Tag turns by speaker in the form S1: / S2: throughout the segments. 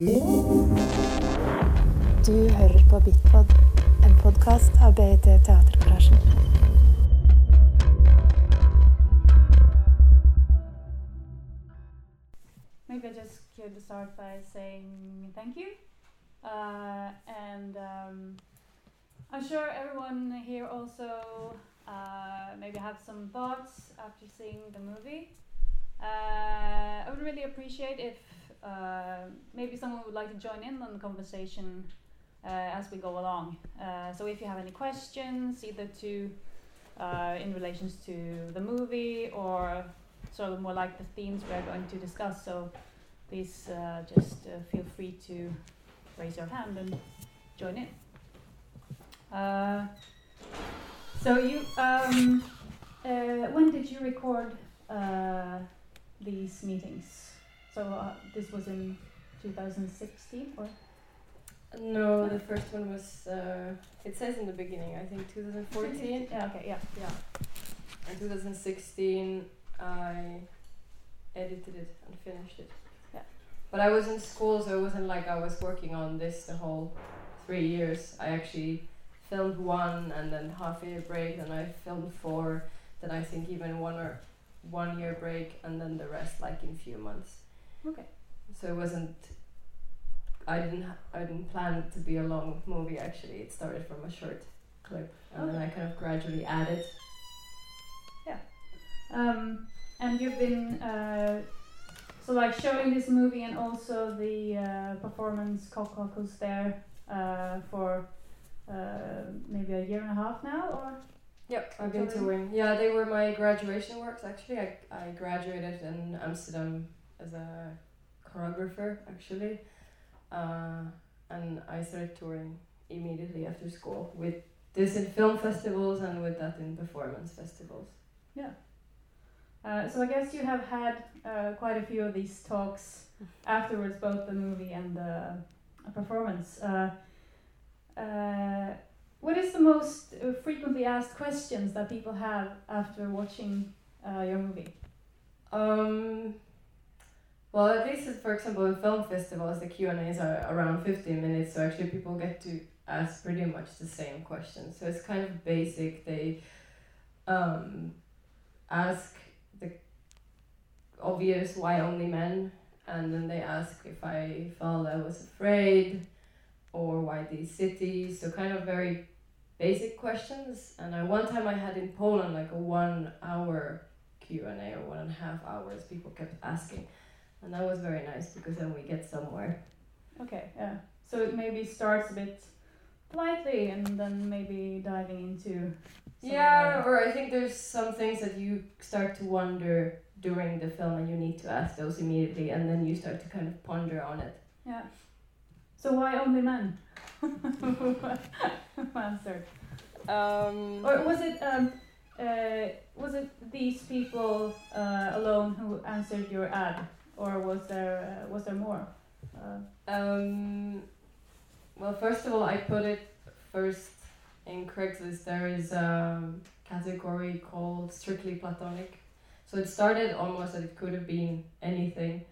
S1: Du hører på Bitpod, en podkast av BIT Teatergarasjen.
S2: Maybe I just could start by saying thank you. Uh, and um, I'm sure everyone here also uh, maybe have some thoughts after seeing the movie. Uh, I would really appreciate if uh, maybe someone would like to join in on the conversation uh, as we go along. Uh, so if you have any questions, either to uh, in relations to the movie or sort of more like the themes we're going to discuss. So please uh, just feel free to raise your hand and join in. So you, um, when did you record these meetings? So uh, this was in 2016 or?
S3: No, the first one was. Uh, it says in the beginning, I think 2014.
S2: Yeah. Okay. Yeah.
S3: Yeah. In 2016, I edited it and finished it.
S2: Yeah.
S3: But I was in school, so it wasn't like I was working on this the whole three years. I actually filmed one and then half a year break, and I filmed four. Then I think even one or one year break, and then the rest like in few months.
S2: Okay.
S3: So it wasn't. I didn't. I didn't plan it to be a long movie. Actually, it started from a short clip, and then I kind of gradually added. Yeah.
S2: Um, and you've been uh, so like showing this movie and also the uh, performance Cockles there uh, for uh, maybe a year and a half now, or
S3: Yep, I've been
S2: touring.
S3: Yeah, they were my graduation works actually. I, I graduated in Amsterdam as a choreographer actually. Uh, and I started touring immediately after school with this in film festivals and with that in performance festivals.
S2: Uh, so I guess you have had uh, quite a few of these talks afterwards, both the movie and the uh, performance. Uh, uh, what is the most uh, frequently asked questions that people have after watching uh, your movie?
S3: Um, well, at least for example in film festivals, the Q and A's are around fifteen minutes, so actually people get to ask pretty much the same questions. So it's kind of basic. They um, ask the obvious why only men, and then they ask if I felt I was afraid, or why these cities. So kind of very basic questions. And I one time I had in Poland like a one hour Q and A or one and a half hours. People kept asking, and that was very nice because then we get somewhere.
S2: Okay, yeah. So it maybe starts a bit lightly and then maybe diving into.
S3: Yeah, or I think there's some things that you start to wonder during the film, and you need to ask those immediately, and then you start to kind of ponder on it.
S2: Yeah. So why only men? Who answered?
S3: Um,
S2: Or was it um, uh, was it these people uh, alone who answered your ad, or was there uh, was there more? Uh,
S3: Um, well, first of all, I put it first in Craigslist. There is a category called strictly platonic. So it started almost that it could have been anything.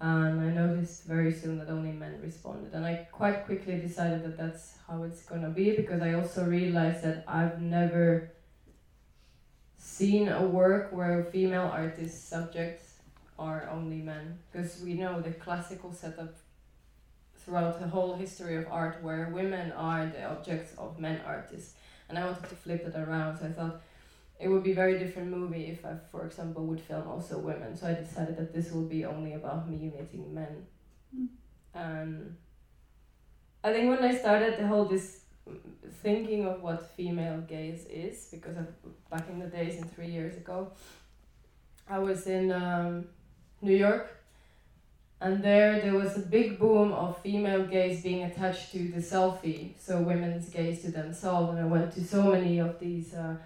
S3: And I noticed very soon that only men responded. And I quite quickly decided that that's how it's gonna be because I also realized that I've never seen a work where a female artist subjects are only men. Because we know the classical setup throughout the whole history of art where women are the objects of men artists. And i wanted to flip it around so i thought it would be a very different movie if i for example would film also women. So i decided that this will be only about me meeting men.
S2: Mm.
S3: and i think when i started the whole this thinking of what female gaze is because of back in the days and three years ago i was in um, new york. And there there was a big boom of female gaze being attached to the selfie so women's gaze to themselves. And i went to so many of these uh,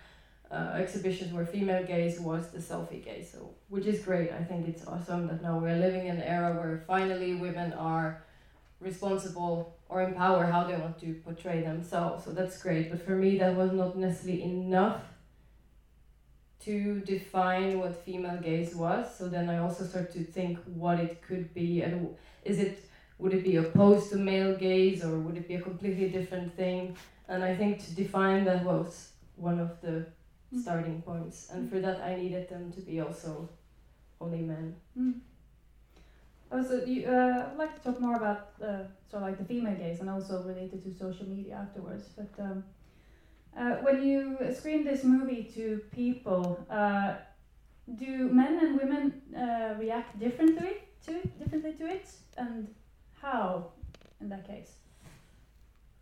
S3: uh, exhibitions where female gaze was the selfie gaze so which is great. I think it's awesome that now we're living in an era where finally women are responsible or empower how they want to portray themselves. So that's great. But for me that was not necessarily enough to define what female gaze was. So then I also started to think what it could be and is it would it be opposed to male gaze or would it be a completely different thing? And I think to define that was one of the
S2: Mm.
S3: starting points. And for that, I needed them to be also only men.
S2: Mm. Also, you, uh, I'd like to talk more about uh, sort of like the female gaze and also related to social media afterwards. But um, uh, when you screen this movie to people, uh, do men and women uh, react differently to differently to it, and how in that case?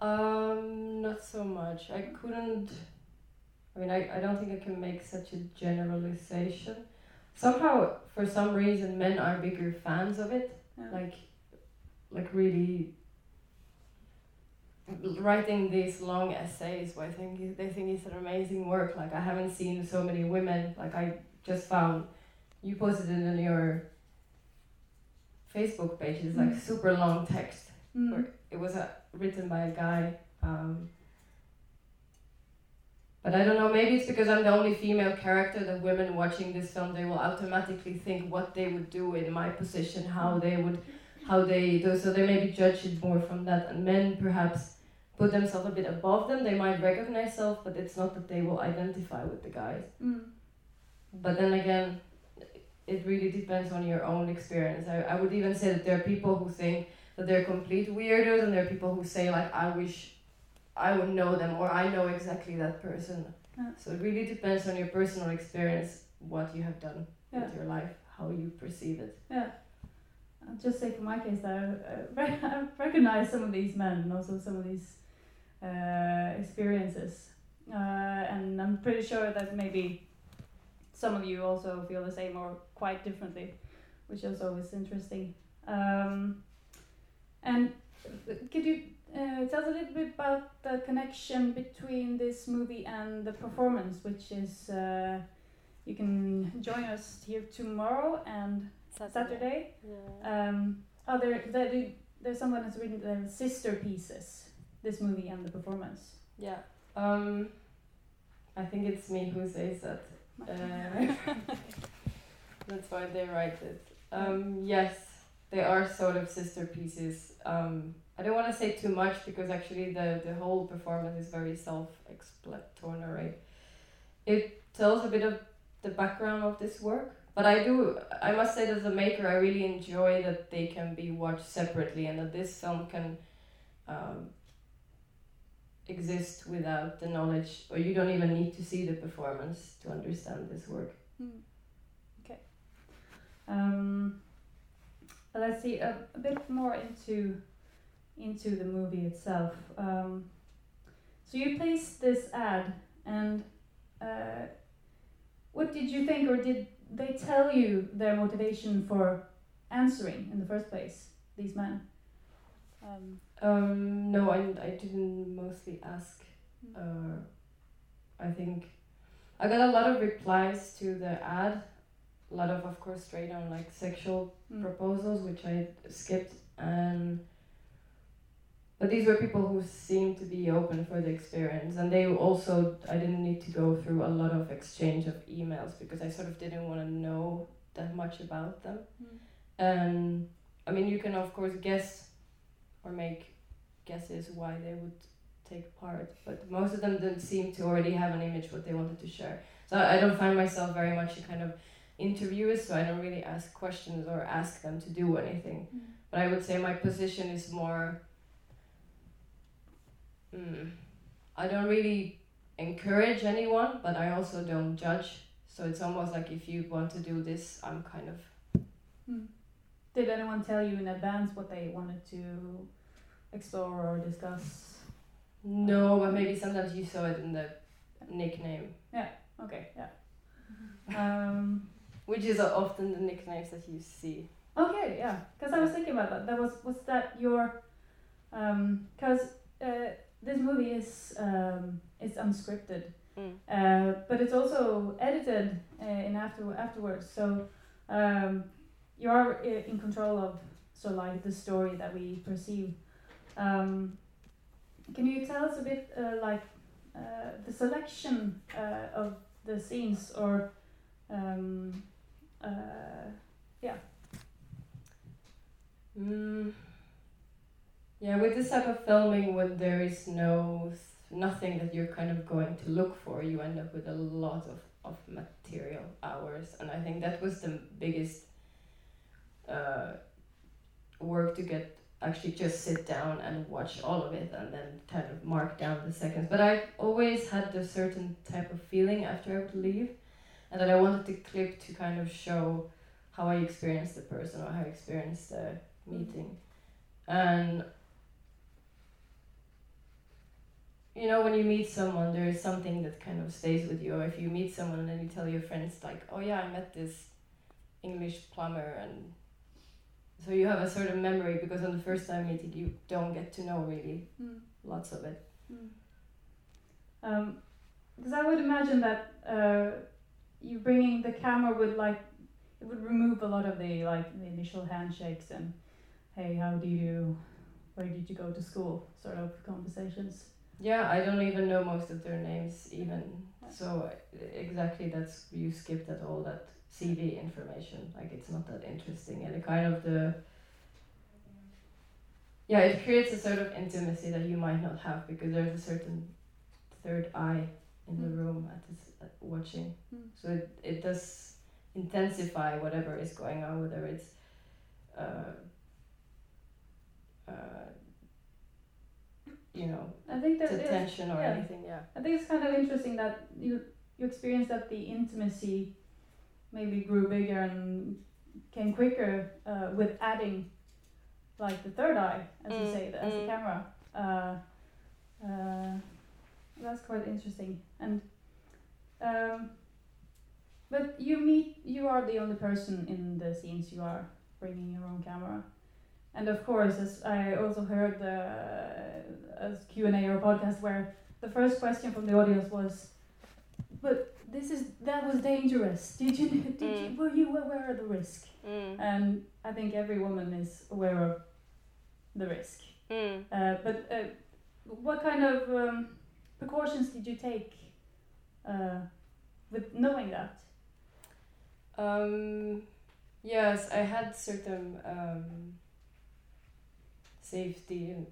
S3: Um, not so much. I couldn't. I mean, I, I don't think I can make such a generalization. Somehow, for some reason, men are bigger fans of it.
S2: Yeah.
S3: Like, like really writing these long essays. Where I think they think it's an amazing work. Like I haven't seen so many women. Like I just found, you posted it on your Facebook page. It's like
S2: Mm.
S3: super long text
S2: Mm.
S3: it was uh, written by a guy. Um, but I don't know. Maybe it's because I'm the only female character that women watching this film they will automatically think what they would do in my position, how they would, how they do. So they maybe judge it more from that. And men perhaps put themselves a bit above them. They might recognize self, but it's not that they will identify with the guys.
S2: Mm.
S3: But then again, it really depends on your own experience. I, I would even say that there are people who think that they're complete weirdos, and there are people who say like, I wish I would know them, or I know exactly that person.
S2: Yeah.
S3: So it really depends on your personal experience, what you have done
S2: Yeah.
S3: with your life, how you perceive it.
S2: Yeah. I'll just say for my case that I, I, I recognize some of these men and also some of these uh, experiences. Uh, and I'm pretty sure that maybe some of you also feel the same or quite differently, which is always interesting. Um, and could you uh, tell us a little bit about the connection between this movie and the performance, which is uh, you can join us here tomorrow and Saturday.
S4: Yeah.
S2: Um, oh, there, there, there's someone that's written the sister pieces. This movie and the performance.
S3: Yeah. Um, I think it's me who says that. Uh, that's why they write it. Um, yes, they are sort of sister pieces. Um, I don't want to say too much because actually the, the whole performance is very self explanatory. It tells a bit of the background of this work, but I do, I must say that as a maker, I really enjoy that they can be watched separately and that this film can um, exist without the knowledge, or you don't even need to see the performance to understand this work.
S2: Okay. Um, let's see a, a bit more into into the movie itself. Um, so you placed this ad, and uh, what did you think, or did they tell you their motivation for answering in the first place? These men. Um,
S3: Um, no, I, I didn't mostly ask. Uh, I think I got a lot of replies to the ad. A lot of, of course, straight on like sexual
S2: mm,
S3: proposals, which I skipped, and but these were people who seemed to be open for the experience, and they also I didn't need to go through a lot of exchange of emails because I sort of didn't want to know that much about them.
S2: mm,
S3: And I mean, you can of course guess or make guesses why they would take part, but most of them didn't seem to already have an image what they wanted to share. So I don't find myself very much a kind of interviewer, so I don't really ask questions or ask them to do anything.
S2: mm,
S3: But I would say my position is more. Mm, I don't really encourage anyone, but I also don't judge. So it's almost like if you want to do this, I'm kind of
S2: mm. Did anyone tell you in advance what they wanted to explore or discuss?
S3: No, but maybe sometimes you saw it in the nickname, Yeah.
S2: Okay, yeah. Um,
S3: which is often the nicknames that you see.
S2: okay, yeah. Because I was thinking about that. That was was that your, because uh, this movie is um, is unscripted, uh, but it's also edited uh, in after afterwards. So um, you are in control of so like the story that we perceive. Um, can you tell us a bit uh, like uh, the selection uh, of the scenes or um, uh,
S3: Mm, Yeah, with this type of filming, when there is no nothing that you're kind of going to look for, you end up with a lot of of material hours, and I think that was the biggest uh, work to get actually just sit down and watch all of it and then kind of mark down the seconds. But I always had a certain type of feeling after I would leave, and that I wanted the clip to kind of show how I experienced the person or how I experienced the meeting, and you know when you meet someone there is something that kind of stays with you or if you meet someone and then you tell your friends like oh yeah i met this english plumber and so you have a certain memory because on the first time meeting you don't get to know really
S2: Mm.
S3: lots of it
S2: Mm. Um, because I would imagine that uh, you bringing the camera would like it would remove a lot of the like the initial handshakes and hey how do you do where did you go to school sort of conversations.
S3: yeah i don't even know most of their names even so exactly that's you skip that all that cv information like it's not that interesting and it kind of the yeah it creates a sort of intimacy that you might not have because there's a certain third eye in the
S2: Mm.
S3: room at this at watching
S2: Mm.
S3: so it, it does intensify whatever is going on whether it's uh, uh, you know
S2: I think that
S3: the
S2: is-
S3: tension or
S2: yeah.
S3: anything yeah
S2: I think it's kind of interesting that you you experience that the intimacy maybe grew bigger and came quicker uh, with adding like the third eye, as you
S3: Mm,
S2: say, the, as the
S3: mm.
S2: camera. Uh, uh, that's quite interesting. And um, but you meet you are the only person in the scenes. You are bringing your own camera. And of course, as I also heard the as Q and A or podcast where the first question from the audience was, "But this is that was dangerous. Did you did you
S3: Mm.
S2: were you aware of the risk?"
S3: mm.
S2: And I think every woman is aware of the risk.
S3: Mm.
S2: Uh, but uh, what kind of um, precautions did you take uh, with knowing that?
S3: Um, yes, I had certain um, safety and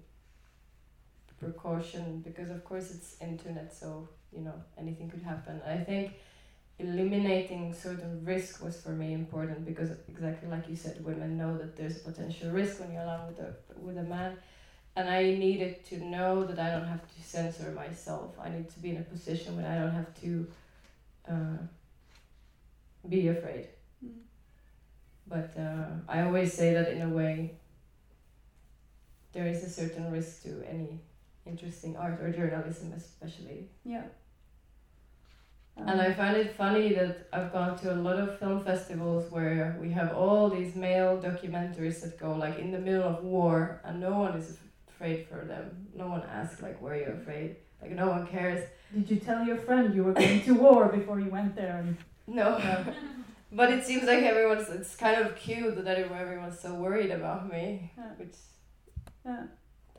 S3: precaution because, of course, it's internet, so you know anything could happen. I think eliminating certain risk was for me important because, exactly like you said, women know that there's a potential risk when you're alone with a with a man. And I needed to know that I don't have to censor myself. I need to be in a position where I don't have to uh, be afraid but uh, I always say that in a way there is a certain risk to any interesting art or journalism especially
S2: Yeah.
S3: Um, and I find it funny that I've gone to a lot of film festivals where we have all these male documentaries that go like in the middle of war and no one is afraid for them no one asks like were you afraid like no one cares
S2: Did you tell your friend you were going to war before you went there? And,
S3: no but it seems like everyone's it's kind of cute that everyone's so worried about me
S2: Yeah.
S3: which
S2: yeah.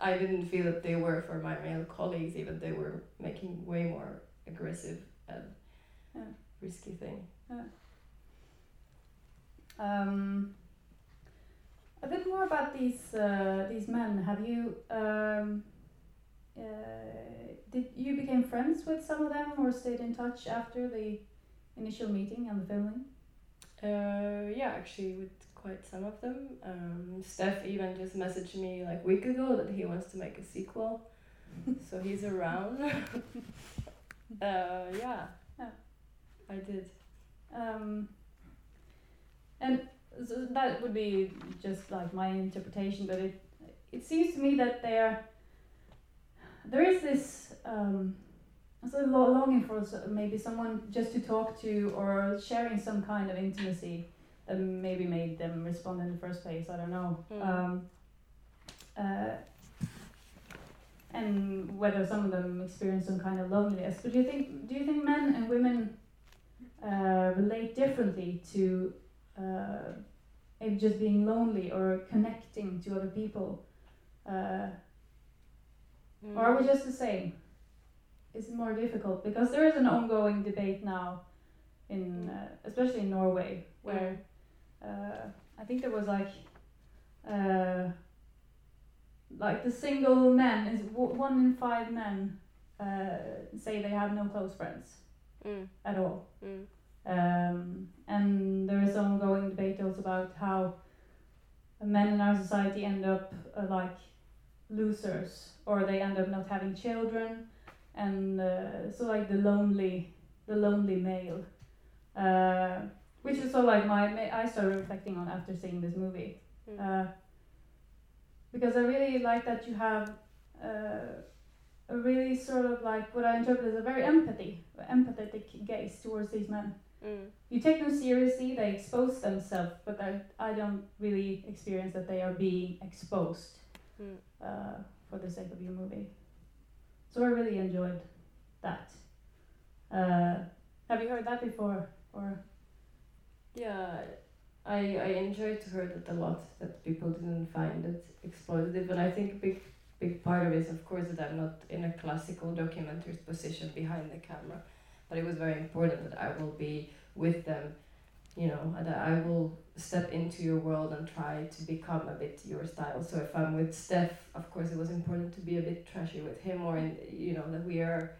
S3: I didn't feel that they were for my male colleagues, even they were making way more aggressive and
S2: Yeah.
S3: risky thing.
S2: Um, a bit more about these uh, these men. Have you um, uh, did you became friends with some of them or stayed in touch after the initial meeting and the filming?
S3: Uh, yeah, actually, with quite some of them. Um, Steph even just messaged me like a week ago that he wants to make a sequel, so he's around. uh, yeah,
S2: Yeah.
S3: I did.
S2: Um, and so that would be just like my interpretation, but it it seems to me that there there is this um, of longing for maybe someone just to talk to or sharing some kind of intimacy that maybe made them respond in the first place. I don't know.
S3: Mm.
S2: Um, uh, and whether some of them experience some kind of loneliness. But do you think do you think men and women uh, relate differently to uh, maybe just being lonely or connecting to other people? Uh, Or are we just the same? Is it more difficult? Because there is an ongoing debate now, in uh, especially in Norway, where uh, I think there was like uh, like the single men is w- one in five men uh, say they have no close friends
S4: Mm.
S2: at all.
S4: Mm.
S2: Um, and there is ongoing debate also about how men in our society end up uh, like losers or they end up not having children and uh, so like the lonely the lonely male uh, which is so like my I started reflecting on after seeing this movie
S4: Mm.
S2: uh, because I really like that you have uh, a really sort of like what I interpret as a very empathy, empathetic gaze towards these men.
S4: Mm.
S2: You take them seriously; they expose themselves, but I, I don't really experience that they are being exposed
S4: Mm.
S2: uh, for the sake of your movie. So I really enjoyed that. Uh, have you heard that before? Or
S3: Yeah, I I enjoyed to hear that a lot. That people didn't find it exploitative, and I think a big big part of it is of course that I'm not in a classical documentary's position behind the camera, but it was very important that I will be with them, you know, that I will step into your world and try to become a bit your style. So if I'm with Steph, of course it was important to be a bit trashy with him, or in you know that we are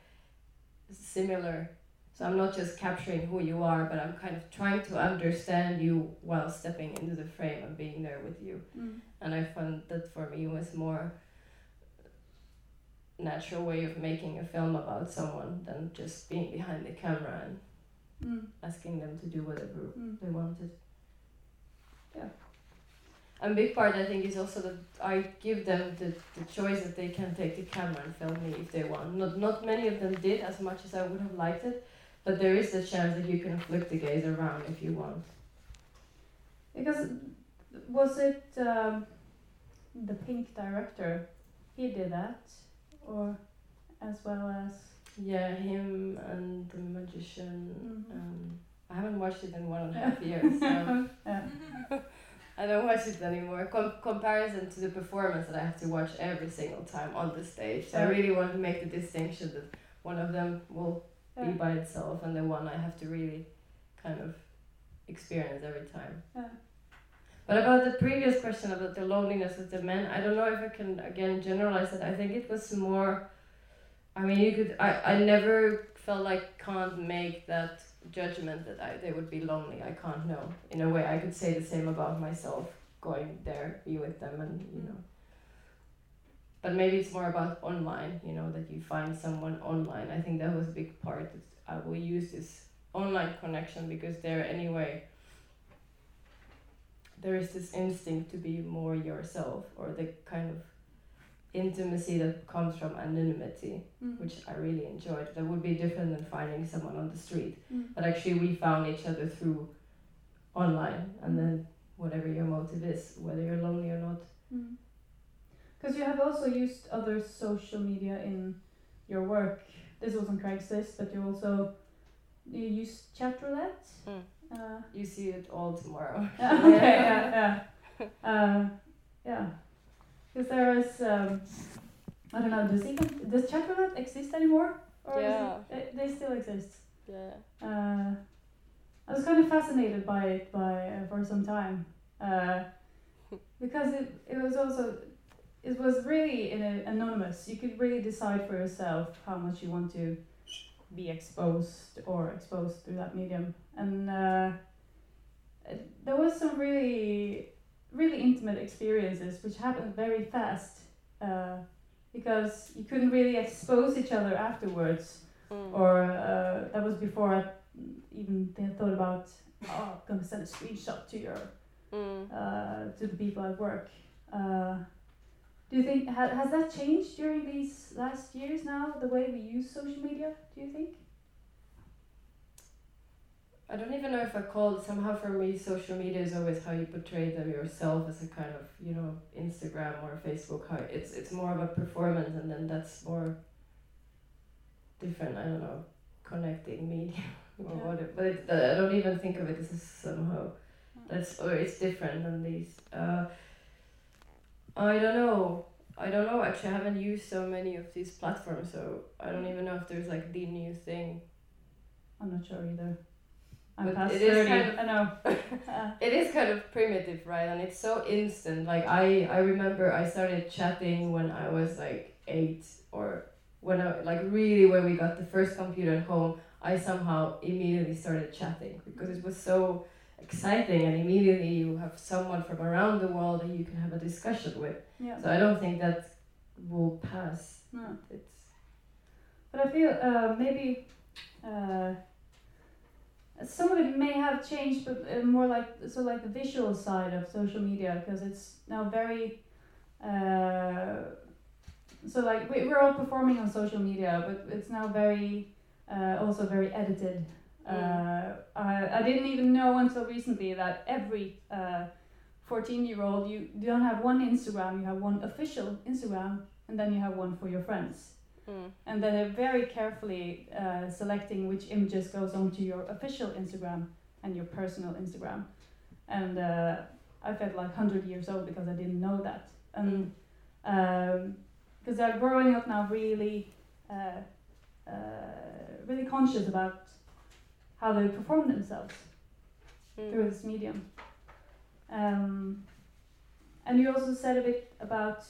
S3: similar so I'm not just capturing who you are, but I'm kind of trying to understand you while stepping into the frame and being there with you.
S2: mm.
S3: And I found that for me was more natural way of making a film about someone than just being behind the camera and
S2: Mm.
S3: asking them to do whatever
S2: Mm.
S3: they wanted.
S2: Yeah.
S3: And big part I think is also that I give them the, the choice that they can take the camera and film me if they want. Not not many of them did as much as I would have liked it, but there is a chance that you can flip the gaze around if you want.
S2: Because was it um, the Pink director? He did that, or as well as.
S3: Yeah, him and the magician.
S2: Mhm.
S3: Um, I haven't watched it in one and a half years, so. I don't watch it anymore. Com- comparison to the performance that I have to watch every single time on the stage. So I really want to make the distinction that one of them will be by itself, and the one I have to really kind of experience every time.
S2: Yeah.
S3: But about the previous question about the loneliness of the men, I don't know if I can again generalize it. I think it was more. I mean, you could. I, I never felt like can't make that judgment that I they would be lonely. I can't know. In a way, I could say the same about myself. Going there, be with them, and you know. But maybe it's more about online. You know that you find someone online. I think that was a big part. That I will use this online connection because there anyway there is this instinct to be more yourself or the kind of intimacy that comes from anonymity
S2: Mm.
S3: which i really enjoyed that would be different than finding someone on the street
S2: Mm.
S3: but actually we found each other through online and then whatever your motive is whether you're lonely or not
S2: Because you have also used other social media in your work. This was on Craigslist, but you also you use chat roulette.
S4: Mm.
S2: Uh,
S3: you see it all tomorrow
S2: yeah, okay, yeah, yeah, uh, yeah. Because there is, um, I don't know. Does even does chat roulette exist anymore? Or
S4: Yeah.
S2: it, they, they still exist.
S4: Yeah.
S2: Uh, I was kind of fascinated by it by uh, for some time uh, because it, it was also it was really in a, anonymous. You could really decide for yourself how much you want to be exposed or exposed through that medium, and uh, there was some really really intimate experiences which happened very fast uh, because you couldn't really expose each other afterwards
S4: Mm.
S2: or uh, that was before I even th- thought about oh I'm gonna send a screenshot to your
S4: Mm.
S2: uh, to the people at work. Do you think ha- has that changed during these last years now the way we use social media? Do you think?
S3: I don't even know if I call it somehow for me social media is always how you portray them yourself as a kind of, you know, Instagram or Facebook how it's it's more of a performance and then that's more different, I don't know, connecting media or
S2: Yeah.
S3: whatever. But it, I don't even think of it as somehow
S2: Mm.
S3: that's or it's different than these. Uh, I don't know. I don't know. Actually, I haven't used so many of these platforms, so I don't even know if there's like the new thing.
S2: I'm not sure either. I'm
S3: But
S2: past
S3: it is
S2: 30.
S3: kind of-
S2: I know. Uh,
S3: it is kind of primitive, right? And it's so instant. Like I, I remember I started chatting when I was like eight, or when I like really when we got the first computer at home. I somehow immediately started chatting because it was so exciting, and immediately you have someone from around the world that you can have a discussion with.
S2: yeah.
S3: So I don't think that will pass.
S2: No.
S3: It's
S2: But I feel uh, maybe uh, some of it may have changed, but uh, more like so like the visual side of social media because it's now very. Uh, so like we, we're all performing on social media, but it's now very uh, also very edited. Uh, I, I didn't even know until recently that every uh, 14 year old you, don't have one Instagram, you have one official Instagram, and then you have one for your friends
S3: mm.
S2: and then they're very carefully uh, selecting which images goes onto your official Instagram and your personal Instagram. And uh, I felt like hundred years old because I didn't know that. And because they're growing up now, really, uh, uh, really conscious about how they perform themselves
S3: Mm.
S2: through this medium. Um, and you also said a bit about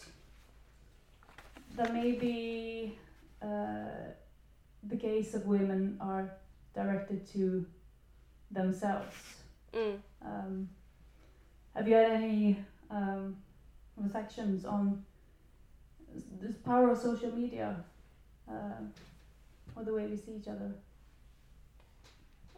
S2: that maybe uh, the gaze of women are directed to themselves.
S3: Mm.
S2: Um, have you had any um, reflections on this power of social media uh, or the way we see each other?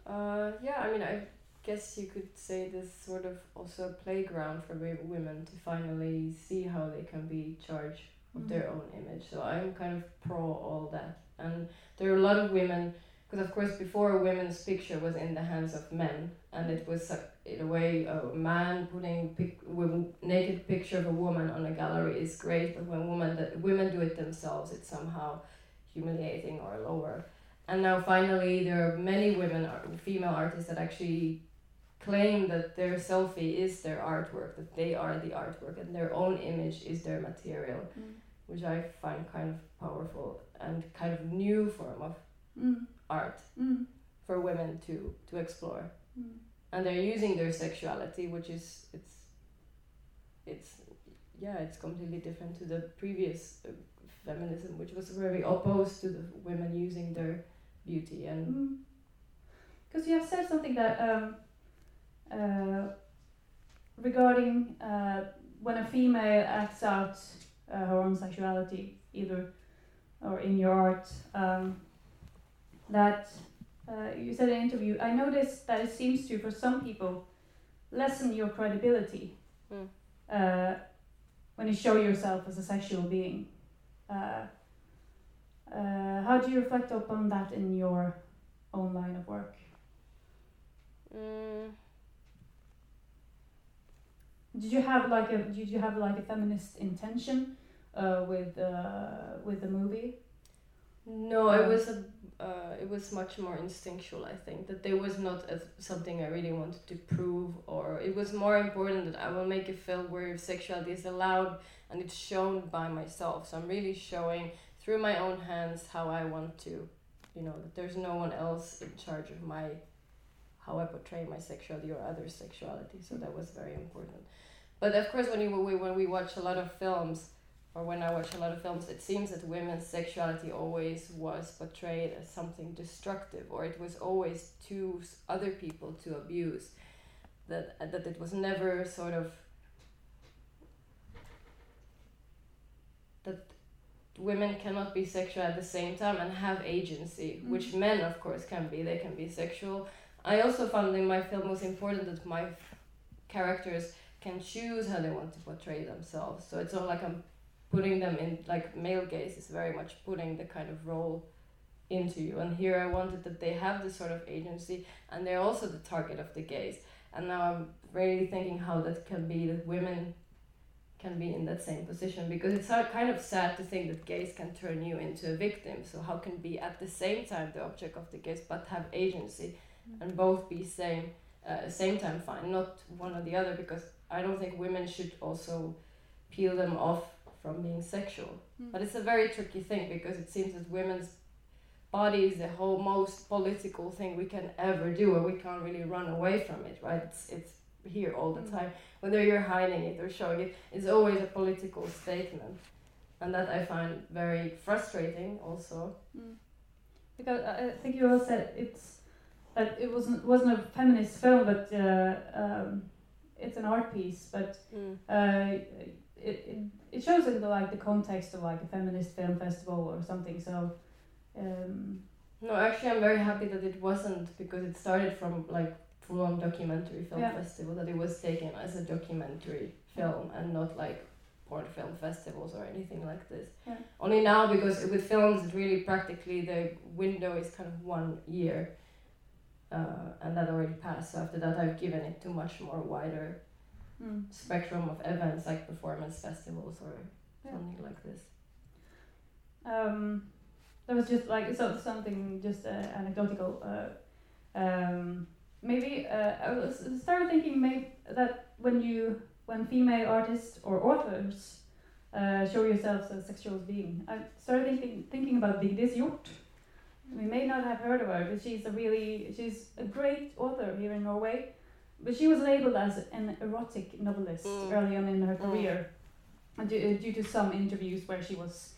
S3: Uh, yeah, I mean, I guess you could say this sort of also a playground for women to finally see how they can be charged of
S2: Mm.
S3: their own image. So I'm kind of pro all that. And there are a lot of women, because of course before a women's picture was in the hands of men, and it was uh, in a way a man putting pic- w- naked picture of a woman on a gallery is great, but when women that women do it themselves, it's somehow humiliating or lower. And now finally, there are many women, female artists that actually claim that their selfie is their artwork, that they are the artwork, and their own image is their material, which I find kind of powerful and kind of new form of
S2: Mm.
S3: art
S2: Mm.
S3: for women to to explore.
S2: Mm.
S3: And they're using their sexuality, which is it's it's yeah, it's completely different to the previous uh, feminism, which was very opposed to the women using their beauty and
S2: Because you have said something that um, uh, regarding uh, when a female acts out uh, her own sexuality, either or in your art, um, that uh, you said in an interview. I noticed that it seems to, for some people, lessen your credibility
S3: Mm.
S2: uh, when you show yourself as a sexual being. Uh, how do you reflect upon that in your own line of work?
S3: Mm,
S2: Did you have like a did you have like a feminist intention uh, with uh, with the movie?
S3: no, it
S2: Um,
S3: was a uh, it was much more instinctual. I think that there was not a, something I really wanted to prove, or it was more important that I will make a film where sexuality is allowed and it's shown by myself. So I'm really showing through my own hands how I want to, you know, there's no one else in charge of my how I portray my sexuality or other sexuality. So that was very important. But of course, when you we, when we watch a lot of films, or when I watch a lot of films, it seems that women's sexuality always was portrayed as something destructive, or it was always to other people to abuse. That that it was never sort of that women cannot be sexual at the same time and have agency, which
S2: Mm.
S3: men of course can be. They can be sexual. I also found in my film was important that my characters can choose how they want to portray themselves. So it's not like I'm putting them in like male gaze is very much putting the kind of role into you. And here I wanted that they have this sort of agency and they're also the target of the gaze. And now I'm really thinking how that can be that women can be in that same position because it's kind of sad to think that gaze can turn you into a victim. So how can be at the same time the object of the gaze but have agency and both be same uh, same time fine, not one or the other because I don't think women should also peel them off from being sexual.
S2: Mm.
S3: But it's a very tricky thing because it seems that women's body is the whole most political thing we can ever do, and we can't really run away from it, right? It's it's here all the
S2: Mm.
S3: time. Whether you're hiding it or showing it, it's always a political statement, and that I find very frustrating. Also,
S2: Mm. Because I think you all said it's that it wasn't wasn't a feminist film, but uh, um, it's an art piece. But uh, it, it it shows in the like the context of like a feminist film festival or something. So um,
S3: no, actually, I'm very happy that it wasn't because it started from like full-on documentary film
S2: Yeah.
S3: festival. That it was taken as a documentary film and not like porn film festivals or anything like this.
S2: Yeah.
S3: Only now because with films, it really practically the window is kind of one year, uh, and that already passed. So after that, I've given it to much more wider
S2: mm.
S3: spectrum of events like performance festivals or
S2: Yeah.
S3: something like this.
S2: um, that was just like so something just uh, anecdotal. Uh, um, maybe uh, I was started thinking maybe that when you when female artists or authors uh, show yourselves as sexual being, I started thinking thinking about Vigdis Hjorth. We may not have heard of her, but she's a really she's a great author here in Norway. But she was labeled as an erotic novelist
S3: Mm.
S2: early on in her
S3: Mm.
S2: career, and due, due to some interviews where she was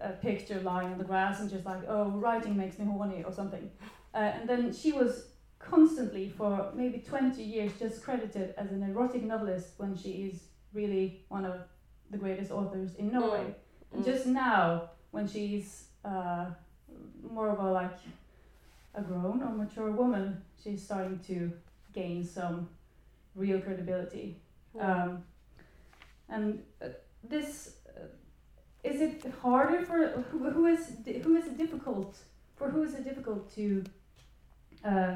S2: a picture lying on the grass and just like, oh, writing makes me horny or something. Uh, and then she was constantly for maybe 20 years just credited as an erotic novelist when she is really one of the greatest authors in Norway. And
S3: Mm.
S2: just now, when she's uh, more of a like a grown or mature woman, she's starting to gain some real credibility. Um, and uh, this uh, is it harder for who, who is who is it difficult for who is it difficult to uh,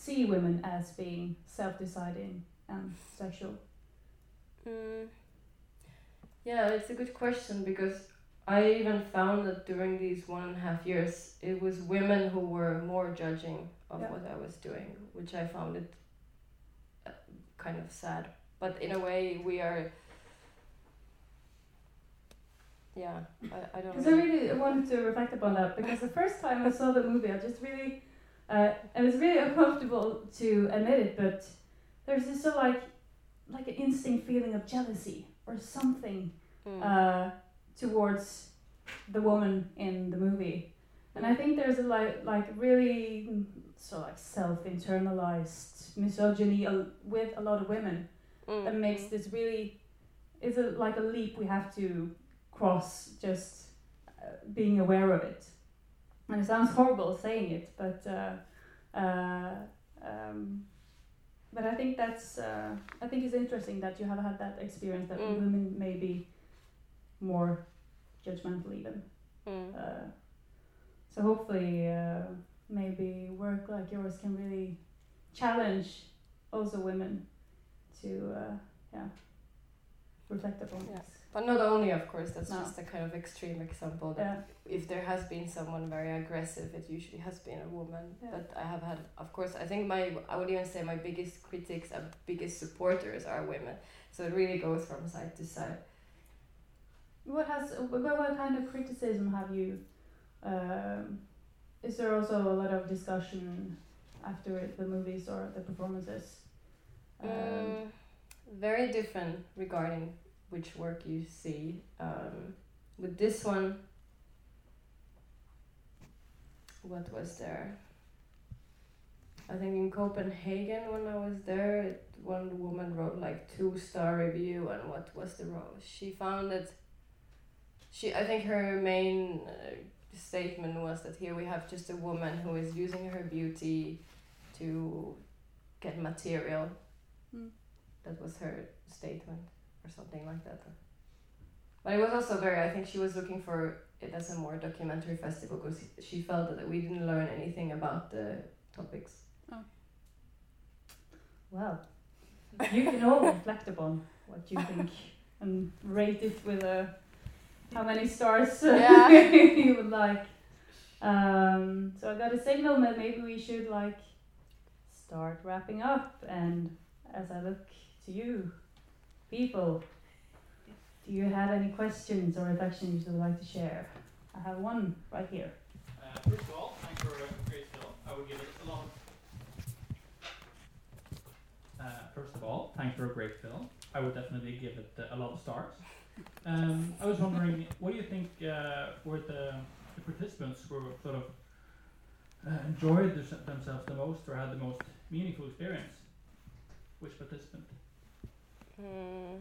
S2: see women as being self-deciding and sexual?
S3: Mm. Yeah, it's a good question because I even found that during these one and a half years, it was women who were more judging of
S2: Yeah.
S3: what I was doing, which I found it uh, kind of sad. But in a way, we are. Yeah, I, I don't
S2: Because I
S3: really.
S2: really wanted to reflect upon that because the first time I saw the movie, I just really, uh, it was really uncomfortable to admit it, but there's this sort of like, like an instinct feeling of jealousy or something
S3: Mm.
S2: uh, towards the woman in the movie, and I think there's a like like really sort of like self internalized misogyny with a lot of women
S3: Mm,
S2: that makes
S3: mm.
S2: this really is a like a leap we have to cross just uh, being aware of it and it sounds horrible saying it but uh, uh, um, but I think that's uh, I think it's interesting that you have had that experience that
S3: Mm.
S2: women may be more judgmental even
S3: Mm.
S2: uh, so hopefully uh, maybe work like yours can really challenge also women to uh, yeah reflect upon
S3: Yeah.
S2: this
S3: But not only, of course, that's
S2: No.
S3: just a kind of extreme example. That
S2: yeah
S3: if there has been someone very aggressive, it usually has been a woman.
S2: Yeah.
S3: But I have had, of course, I think my, I would even say my biggest critics and biggest supporters are women. So it really goes from side to side.
S2: what has what, kind of criticism have you um, is there also a lot of discussion after the movies or the performances um,
S3: Mm, very different regarding which work you see. Um, with this one, what was there? I think in Copenhagen when I was there, it, one woman wrote like two star review, and what was the rose? She found that she, I think her main uh, statement was that here we have just a woman who is using her beauty to get material
S2: Mm.
S3: that was her statement or something like that. But it was also very, I think she was looking for it as a more documentary festival because she felt that we didn't learn anything about the topics. Oh.
S2: well you can all reflect upon what you think and rate it with a how many stars uh,
S3: Yeah.
S2: you would like um, so I got a signal that maybe we should like start wrapping up and as I look to you people do you have any questions or reflections you would like to share I have one right here
S4: Uh, first of all, thanks for a great film. I would give it a lot. Uh, first of all, thanks for a great film. I would definitely give it uh, a lot of stars. Um, I was wondering, what do you think uh, were the, the participants who sort of uh, enjoyed themselves the most or had the most meaningful experience? Which participant?
S3: Hmm.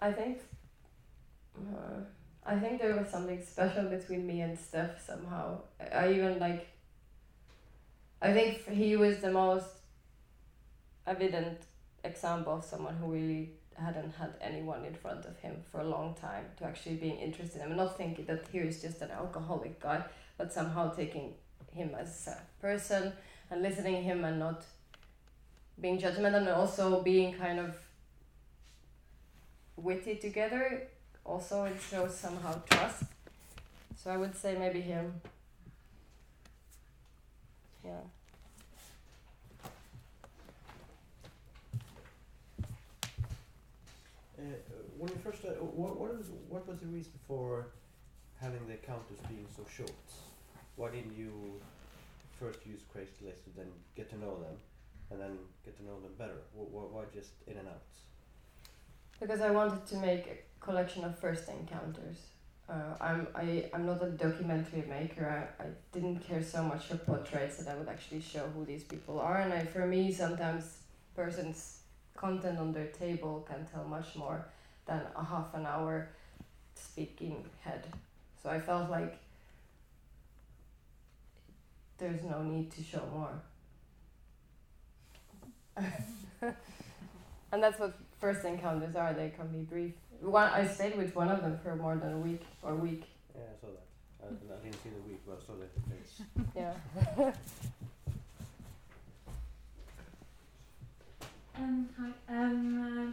S3: I think uh, I think there was something special between me and Steph somehow. I, even like I think he was the most evident example of someone who really hadn't had anyone in front of him for a long time to actually being interested in him. not thinking that he is just an alcoholic guy, but somehow taking him as a person and listening to him and not being judgmental and also being kind of witty together. Also, it shows somehow trust. So I would say maybe him. Yeah.
S5: Uh, when you first started, what what was what was the reason for having the counters being so short? Why didn't you first use Craigslist and then get to know them, and then get to know them better? Wh- wh- why just in and outs?
S3: Because I wanted to make a collection of first encounters. Uh, I'm I I'm not a documentary maker. I, I didn't care so much for portraits that I would actually show who these people are. And I, for me, sometimes persons' content on their table can tell much more than a half an hour speaking head. So I felt like there's no need to show more. and that's what first encounters are. They can be brief. One, I stayed with one of them for more than a week or a week.
S5: Yeah, I saw that. I, I didn't see the week, but I saw the face.
S3: Yeah.
S6: Um, hi. Um, uh,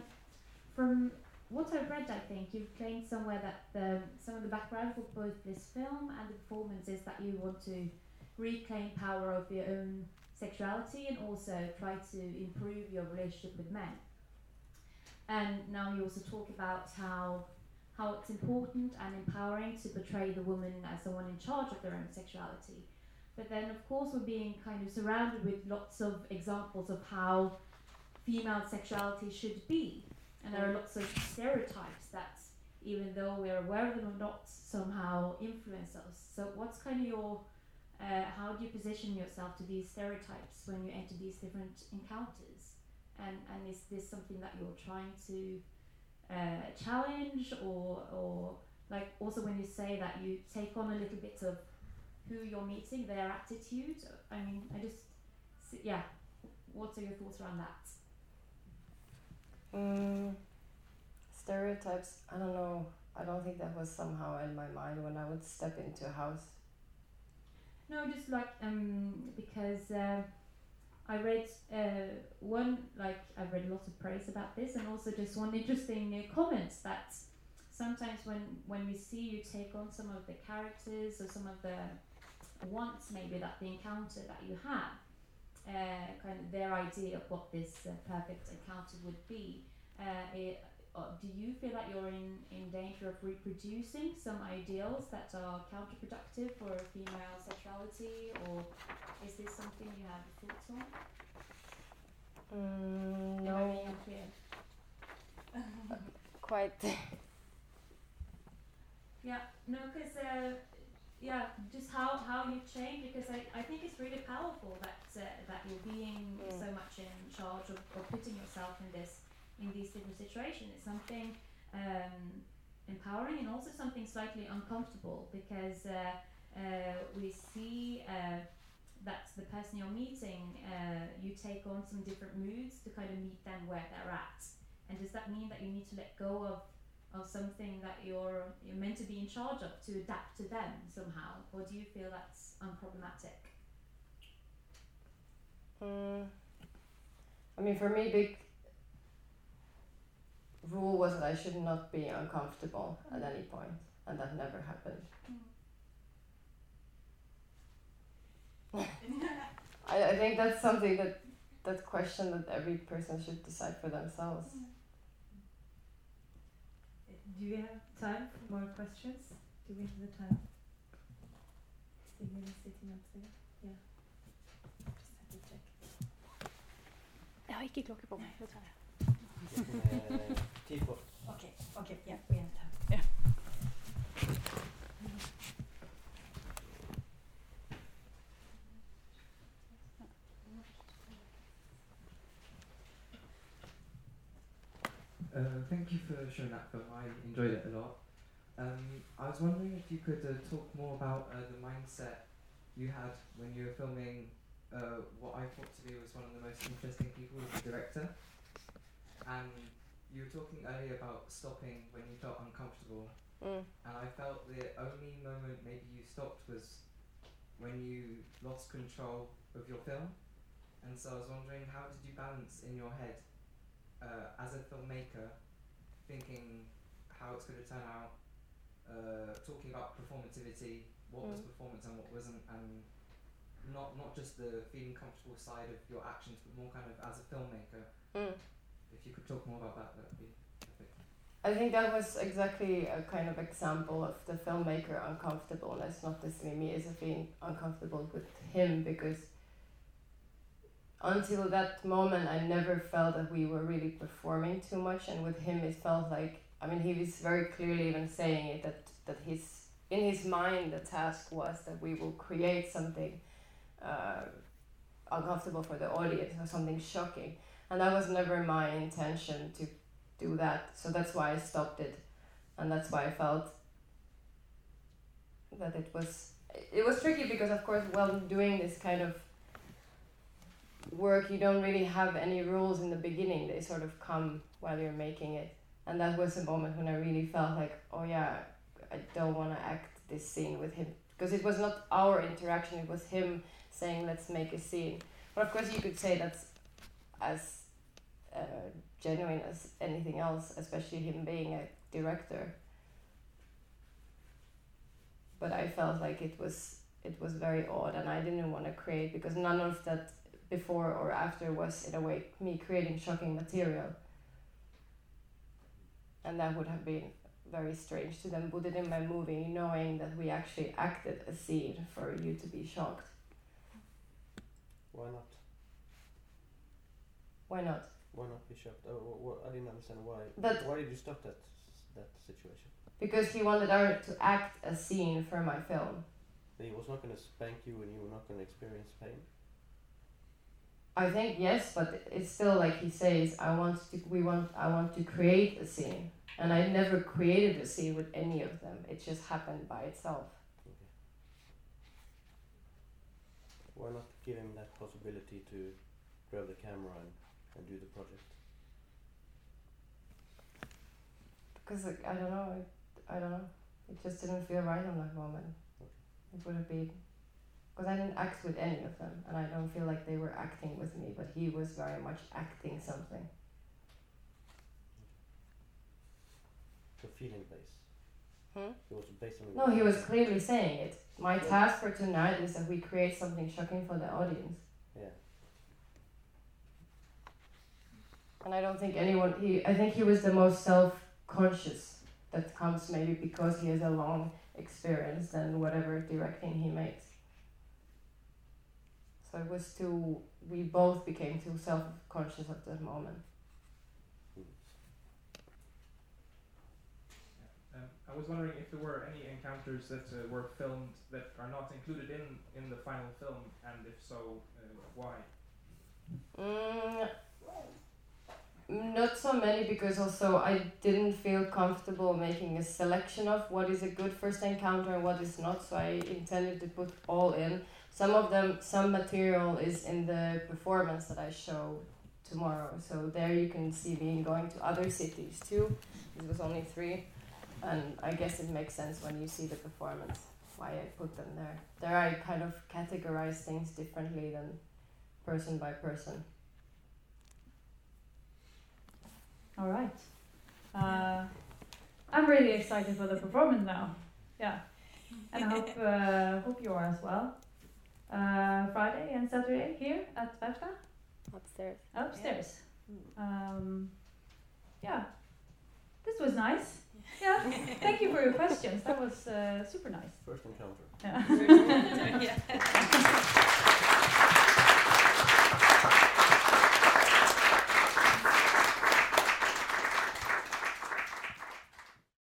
S6: from what I've read, I think you've claimed somewhere that the, some of the background for both this film and the performance is that you want to reclaim power of your own sexuality and also try to improve your relationship with men. And now you also talk about how how it's important and empowering to portray the woman as the one in charge of their own sexuality. But then, of course, we're being kind of surrounded with lots of examples of how female sexuality should be. And there are lots of stereotypes that, even though we're aware of them or not, somehow influence us. So, what's kind of your, uh, how do you position yourself to these stereotypes when you enter these different encounters? And, and is this something that you're trying to uh, challenge or, or like also when you say that you take on a little bit of who you're meeting, their attitude? I mean, I just, yeah, what are your thoughts around that?
S3: Mm, stereotypes. I don't know. I don't think that was somehow in my mind when I would step into a house.
S6: No, just like um because uh, I read uh, one like I read lots of praise about this, and also just one interesting uh, comments that sometimes when when we see you take on some of the characters or some of the wants maybe that the encounter that you have, uh, kind of their idea of what this uh, perfect encounter would be. Uh, it, do you feel that you're in, in danger of reproducing some ideals that are counterproductive for female sexuality, or is this something you have thoughts on?
S3: Mm, no, quite.
S6: Yeah, no, because uh, yeah, just how how you change because I, I think it's really powerful that uh, that you're being
S3: Mm.
S6: so much in charge of, of putting yourself in this in these different situations. It's something um, empowering and also something slightly uncomfortable because uh, uh, we see uh, that the person you're meeting, uh, you take on some different moods to kind of meet them where they're at. And does that mean that you need to let go of of something that you're you're meant to be in charge of to adapt to them somehow, or do you feel that's unproblematic?
S3: Mm, I mean, for me, big rule was that I should not be uncomfortable at mm. any point, and that never happened. Mm. I, I think that's something that that question that every person should decide for themselves.
S2: Mm.
S6: Do we have time for more questions? Do we have the time? Sigrid is sitting up there. Yeah. Just have to check.
S7: Jeg har ikke klokke på meg. Det tar jeg.
S5: Øh, Tid på.
S7: Okay, okay, yeah, we have time.
S8: Uh, thank you for showing that film. I enjoyed it a lot. Um, I was wondering if you could uh, talk more about uh, the mindset you had when you were filming uh, what I thought to be was one of the most interesting people as a director. And you were talking earlier about stopping when you felt uncomfortable.
S3: Mm.
S8: And I felt the only moment maybe you stopped was when you lost control of your film. And so I was wondering, how did you balance in your head uh, as a filmmaker, thinking how it's going to turn out, uh, talking about performativity, what was
S3: Mm.
S8: performance and what wasn't, and not not just the feeling comfortable side of your actions, but more kind of as a filmmaker.
S3: Mm.
S8: If you could talk more about that, that would be perfect.
S3: I think that was exactly a kind of example of the filmmaker uncomfortableness, not necessarily me as being uncomfortable with him because until that moment I never felt that we were really performing too much and with him it felt like I mean he was very clearly even saying it that, that his in his mind the task was that we will create something uh, uncomfortable for the audience or something shocking and that was never my intention to do that. So that's why I stopped it, and that's why I felt that it was it was tricky because of course while doing this kind of work you don't really have any rules in the beginning. They sort of come while you're making it. And that was a moment when i really felt like oh yeah i don't want to act this scene with him. Because it was not our interaction. It was him saying let's make a scene. But of course you could say that's as uh, genuine as anything else, especially him being a director. But I felt like it was it was very odd, and I didn't want to create because none of that before or after was in a way me creating shocking material, and that would have been very strange to then put it in my movie, knowing that we actually acted a scene for you to be shocked.
S5: Why not?
S3: Why not?
S5: Why not be shocked? Oh, wh- wh- I didn't understand why.
S3: That-
S5: why did you stop that that situation?
S3: Because he wanted our to act a scene for my film.
S5: He was not going to spank you, and you were not going to experience pain.
S3: I think yes, but it's still like he says. I want to. We want. I want to create a scene, and I never created a scene with any of them. It just happened by itself.
S5: Okay. Why not give him that possibility to grab the camera and, and do the project?
S3: Because like, I don't know. It, I don't know. It just didn't feel right on that moment. It would have been. Because I didn't act with any of them, and I don't feel like they were acting with me. But he was very much acting something.
S5: The feeling base.
S3: Hmm?
S5: It was based on.
S3: No, he was clearly saying it. My task for tonight is that we create something shocking for the audience.
S5: Yeah.
S3: And I don't think anyone he I think he was the most self conscious that comes maybe because he has a long experience than whatever directing he makes. So it was too we both became too self conscious at that moment.
S9: Um, I was wondering if there were any encounters that uh, were filmed that are not included in, in the final film, and if so, uh, why?
S3: Mm, not so many because also I didn't feel comfortable making a selection of what is a good first encounter and what is not, so I intended to put all in. Some of them, some material is in the performance that I show tomorrow, so there you can see me going to other cities too. This was only three, and I guess it makes sense when you see the performance why I put them there. There I kind of categorize things differently than person by person.
S2: All right. Uh, I'm really excited for the performance now. Yeah, and I hope uh, hope you are as well. Uh, Friday and Saturday here at Vefta
S3: Upstairs.
S2: upstairs. Um, yeah, this was nice. Yeah. Thank you for your questions. That was uh, super nice.
S5: First encounter.
S2: Yeah.
S10: Yeah.